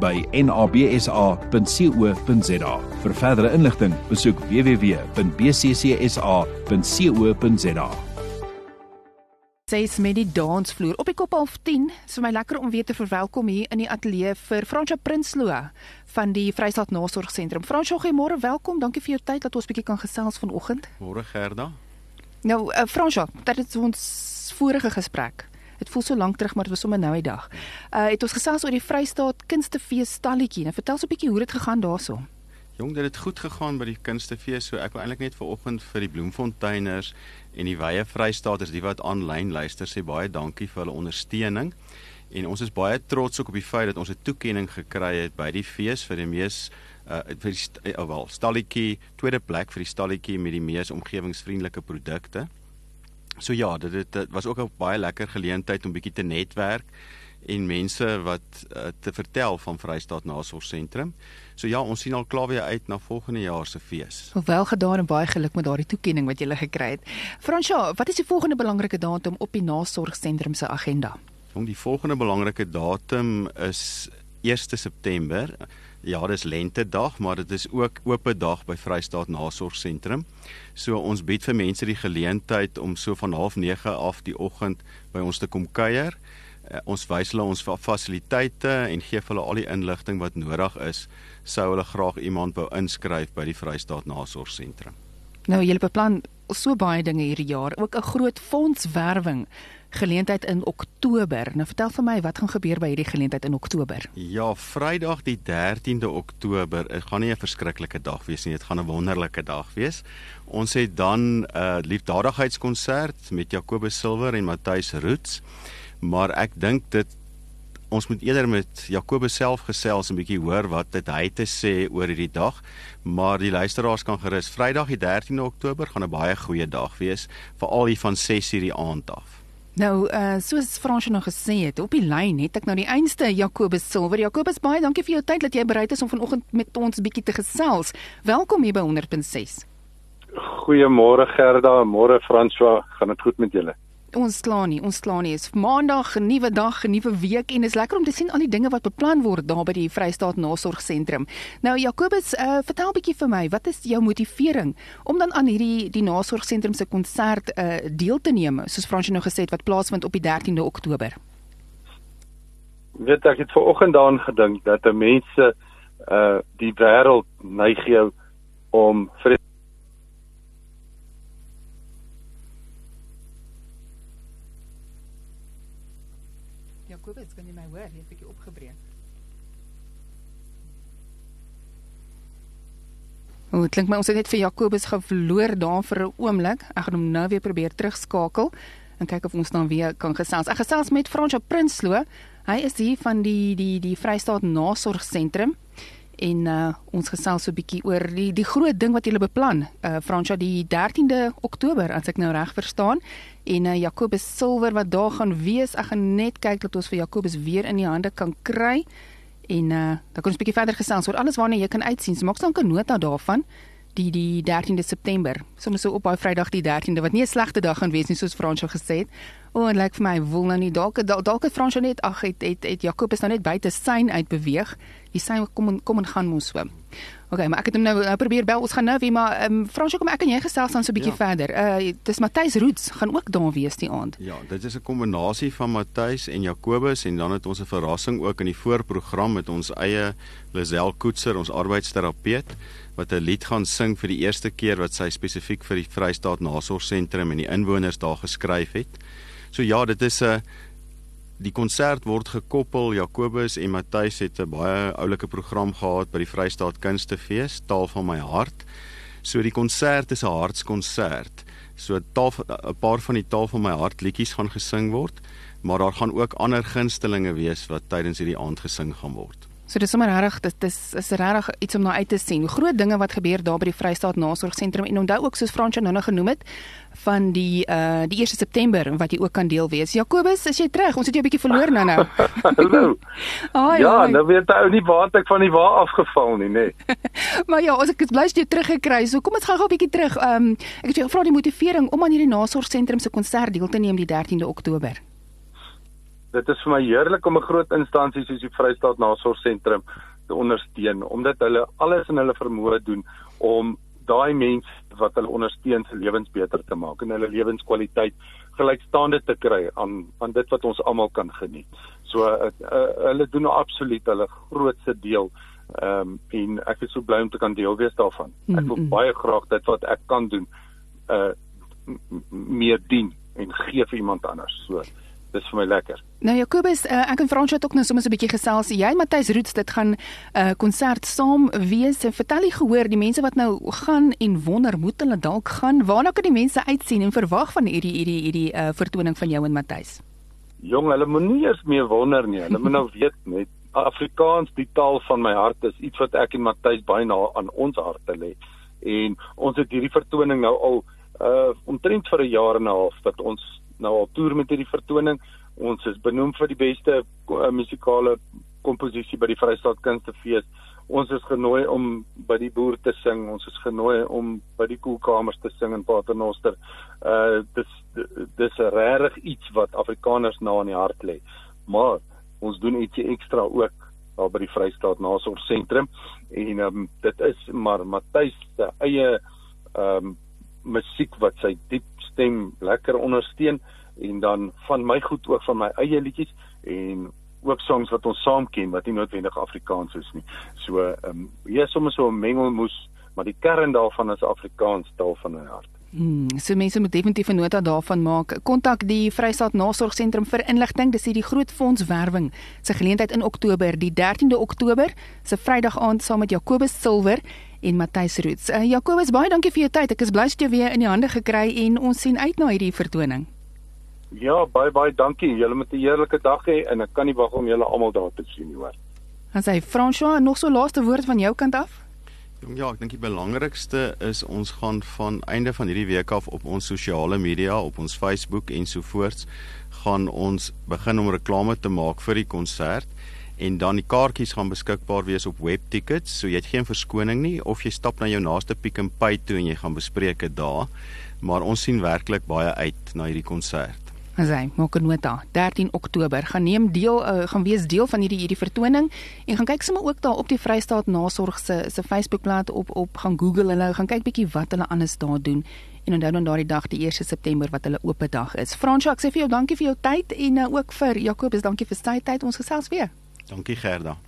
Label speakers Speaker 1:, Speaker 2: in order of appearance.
Speaker 1: by nabsa.co.za. Vir verdere inligting, besoek www.bccsa.co.za.
Speaker 2: Ses met die dansvloer op die kop half 10. So my lekker om weer te verwelkom hier in die ateljee vir Fransja Prinsloo van die Vrystaat Nasorgsentrum. Fransja, goeiemôre, welkom. Dankie vir jou tyd dat ons 'n bietjie kan gesels vanoggend.
Speaker 3: Môre Gerda.
Speaker 2: Nou, uh, Fransja, dit is ons vorige gesprek. Dit voel so lank terug, maar dit was sommer nou die dag. Uh het ons gesels oor die Vrystaat Kunstefees stalletjie. Nou vertel so 'n bietjie hoe dit gegaan daarso.
Speaker 3: Jong, dit het goed gegaan by die Kunstefees. So ek wil eintlik net vanoggend vir die Bloemfonteiners en die wye Vrystaaters die wat aanlyn luister sê baie dankie vir hulle ondersteuning. En ons is baie trots ook op die feit dat ons 'n toekenning gekry het by die fees vir die mees uh vir die uh, wel stalletjie, tweede plek vir die stalletjie met die mees omgewingsvriendelike produkte. So ja, dit het, dit was ook 'n baie lekker geleentheid om bietjie te netwerk en mense wat uh, te vertel van Vrystaat Nasorgsentrum. So ja, ons sien al klaar weer uit na volgende jaar se fees.
Speaker 2: Wel gedaan en baie geluk met daardie toekenning wat jy gekry het. Fransja, wat is die volgende belangrike datum op die Nasorgsentrum se agenda?
Speaker 3: Om die volgende belangrike datum is 1 September. Ja, dis lentedag, maar dit is ook oop dag by Vrystaat Nasorgsentrum. So ons bied vir mense die geleentheid om so van 09:30 af die oggend by ons te kom kuier. Uh, ons wys hulle ons fasiliteite en gee hulle al die inligting wat nodig is sou hulle graag iemand wou inskryf by die Vrystaat Nasorgsentrum.
Speaker 2: Nou julle beplan so baie dinge hierdie jaar, ook 'n groot fondswerwing geleentheid in Oktober. Nou vertel vir my wat gaan gebeur by hierdie geleentheid in Oktober?
Speaker 3: Ja, Vrydag die 13de Oktober, dit gaan nie 'n verskriklike dag wees nie, dit gaan 'n wonderlike dag wees. Ons het dan 'n uh, liefdadigheidskonsert met Jacobus Silver en Matthys Roots. Maar ek dink dit ons moet eerder met Jacobus self gesels en 'n bietjie hoor wat dit hy te sê oor hierdie dag. Maar die luisteraars kan gerus Vrydag die 13de Oktober gaan 'n baie goeie dag wees, veral hier van 6:00 die aand af.
Speaker 2: Nou, uh soos Fransjo nog gesê het, op die lyn het ek nou die einste Jacobus Silver. Jacobus, baie dankie vir jou tyd dat jy bereid is om vanoggend met ons 'n bietjie te gesels. Welkom hier by 100.6.
Speaker 4: Goeiemôre Gerda, môre Fransjo, gaan dit goed met julle?
Speaker 2: Ons kla nie, ons kla nie. Is Maandag 'n nuwe dag, 'n nuwe week en is lekker om te sien al die dinge wat beplan word daar by die Vrystaat Nasorgsentrum. Nou Jacobus, uh, vertel 'n bietjie vir my, wat is jou motivering om dan aan hierdie die Nasorgsentrum se konsert uh, deel te neem, soos Fransjo nou gesê het wat plaasvind op die 13de Oktober?
Speaker 4: Weet ek het ver oggend daaraan gedink dat mense uh die wêreld neig jou om vir
Speaker 2: Kobus, kan jy my hoor? Jy het 'n bietjie opgebreek. O, dit klink my ons het net vir Jakobus verloor daar vir 'n oomblik. Ek gaan hom nou weer probeer terugskakel en kyk of ons dan weer kan gesels. Ek gesels met Fransjo Prinsloo. Hy is hier van die die die Vrystaat Nasorgsentrum en uh, ons gesels so 'n bietjie oor die die groot ding wat julle beplan. Uh Fransja die 13de Oktober as ek nou reg verstaan en uh, Jacobus Silver wat daar gaan wees. Ek gaan net kyk dat ons vir Jacobus weer in die hande kan kry. En uh dan kan ons bietjie verder gesels oor alles waarna jy kan uitsien. So maak dan 'n nota daarvan die die 13de September. Soms so op daai Vrydag die 13de wat nie 'n slegte dag gaan wees nie soos Fransjo gesê het. O, en lyk vir my woel nou nie dalk dalk het Fransjo net ag het het, het Jacobus nou net buite syn uitbeweeg. Die syn kom kom en gaan mos so. OK, maar ek het hom nou, nou probeer bel. Ons gaan nou weer maar ehm um, Fransjo kom ek en jy gesels dan so 'n bietjie ja. verder. Uh dis Matthys Roots gaan ook daar wees die aand.
Speaker 3: Ja, dit is 'n kombinasie van Matthys en Jacobus en dan het ons 'n verrassing ook in die voorprogram met ons eie Lisel Koetser, ons arbeidsterapeut wat 'n lied gaan sing vir die eerste keer wat sy spesifiek vir die Vrystaat Nasorgsentrum en die inwoners daar geskryf het. So ja, dit is 'n die konsert word gekoppel Jacobus en Matthys het 'n baie oulike program gehad by die Vrystaat Kunstefees, Taal van my hart. So die konsert is 'n hartskonsert. So taal 'n paar van die Taal van my hart liedjies gaan gesing word, maar daar gaan ook ander gunstelinge wees wat tydens hierdie aand gesing gaan word.
Speaker 2: So dis sommer regtig dit is is regtig iets om na uit te sien. Groot dinge wat gebeur daar by die Vrystaat Nasorgsentrum en onthou ook soos Fransjo nou nog genoem het van die uh die 1 September wat jy ook kan deel wees. Jakobus, is jy terug? Ons het jou 'n bietjie verloor nou nou.
Speaker 4: Hallo.
Speaker 2: Ai,
Speaker 4: ja,
Speaker 2: ai.
Speaker 4: nou weet ou nie waar ek van die waar afgeval nie, nê. Nee.
Speaker 2: Maar ja, as ek dit bly jy teruggekry. So kom ons gaan gou 'n bietjie terug. Um, ek het jou gevra die motivering om aan hierdie nasorgsentrum se konsert deel te neem die 13de Oktober.
Speaker 4: Dit is vir my heerlik om 'n groot instansie soos die Vrystaat Nasorgsentrum te ondersteun omdat hulle alles in hulle vermoë doen om daai mense wat hulle ondersteun se lewens beter te maak en hulle lewenskwaliteit gelykstaande te kry aan aan dit wat ons almal kan geniet. So uh, uh, hulle doen absoluut hulle grootste deel ehm um, en ek is so bly om te kan deel wees daarvan. Ek wil
Speaker 2: Mm, mm.
Speaker 4: baie graag dit wat ek kan doen uh meer dien en gee vir iemand anders. So dis vir my lekker.
Speaker 2: Nou Jakobus, uh, ek en Fransjo het ook nou sommer so 'n bietjie gesels. Jy en Matthys Roots dit gaan 'n uh, konsert saam wees. Vertel jy gehoor die mense wat nou gaan en wonder moet hulle dalk gaan? Waarna kan die mense uitsien en verwag van hierdie hierdie hierdie uh, vertoning van jou en Matthys?
Speaker 4: Jong, hulle moenie eers meer wonder nie. Hulle moet nou weet net Afrikaans, die taal van my hart is iets wat ek en Matthys baie na aan ons harte lê. En ons het hierdie vertoning nou al uh omtrent vir 'n jaar en 'n half dat ons nou al toer met hierdie vertoning. Ons is benoem vir die beste uh, musikale komposisie by die Vrystaat Kunstefees. Ons is genooi om by die boer te sing. Ons is genooi om by die koelkamers te sing in Paternoster. Uh dis dis regtig iets wat Afrikaners na in die hart lê. Maar ons doen ietsie ekstra ook daar by die Vrystaat Nasorgsentrum en um, dit is maar Matthys se eie ehm um, musiek wat sy diep stem lekker ondersteun en dan van my goed ook van my eie liedjies en ook songs wat ons saam ken wat nie noodwendig Afrikaans is nie. So ehm um, hier is sommer so 'n mengelmoes, maar die kern daarvan is Afrikaans taal van my hart.
Speaker 2: Hmm, so mense moet definitief 'n nota daarvan maak. Kontak die Vrystaat Nasorgsentrum vir inligting. Dis hierdie groot fondswerwing se geleentheid in Oktober, die 13de Oktober, se Vrydag aand saam met Jakobus Silwer en Matthys Roots. Uh, Jakobus, baie dankie vir jou tyd. Ek is bly jy weer in die hande gekry en ons sien uit na hierdie vertoning.
Speaker 4: Ja, baie baie dankie. Julle moet 'n heerlike dag hê en ek kan nie wag om julle almal daar te sien nie, hoor.
Speaker 2: Dan sê François nog so laaste woord van jou kant af.
Speaker 3: Ja, ek dink die belangrikste is ons gaan van einde van hierdie week af op ons sosiale media, op ons Facebook ensovoorts, gaan ons begin om reklame te maak vir die konsert en dan die kaartjies gaan beskikbaar wees op webtickets, so jy het geen verskoning nie of jy stap na jou naaste Pick n Pay toe en jy gaan bespreek dit daar. Maar ons sien werklik baie uit na hierdie konsert.
Speaker 2: As hy maak 'n nota. 13 Oktober gaan neem deel uh, gaan wees deel van hierdie hierdie vertoning en gaan kyk sommer ook daar op die Vrystaat Nasorg se se Facebookblad op op gaan Google hulle gaan kyk bietjie wat hulle anders daar doen en onthou dan daardie dag die 1 September wat hulle oop dag is. Fransjo, ek sê vir jou dankie vir jou tyd en uh, ook vir Jakobus dankie vir sy tyd. Ons gesels weer.
Speaker 3: Dankie Gerda.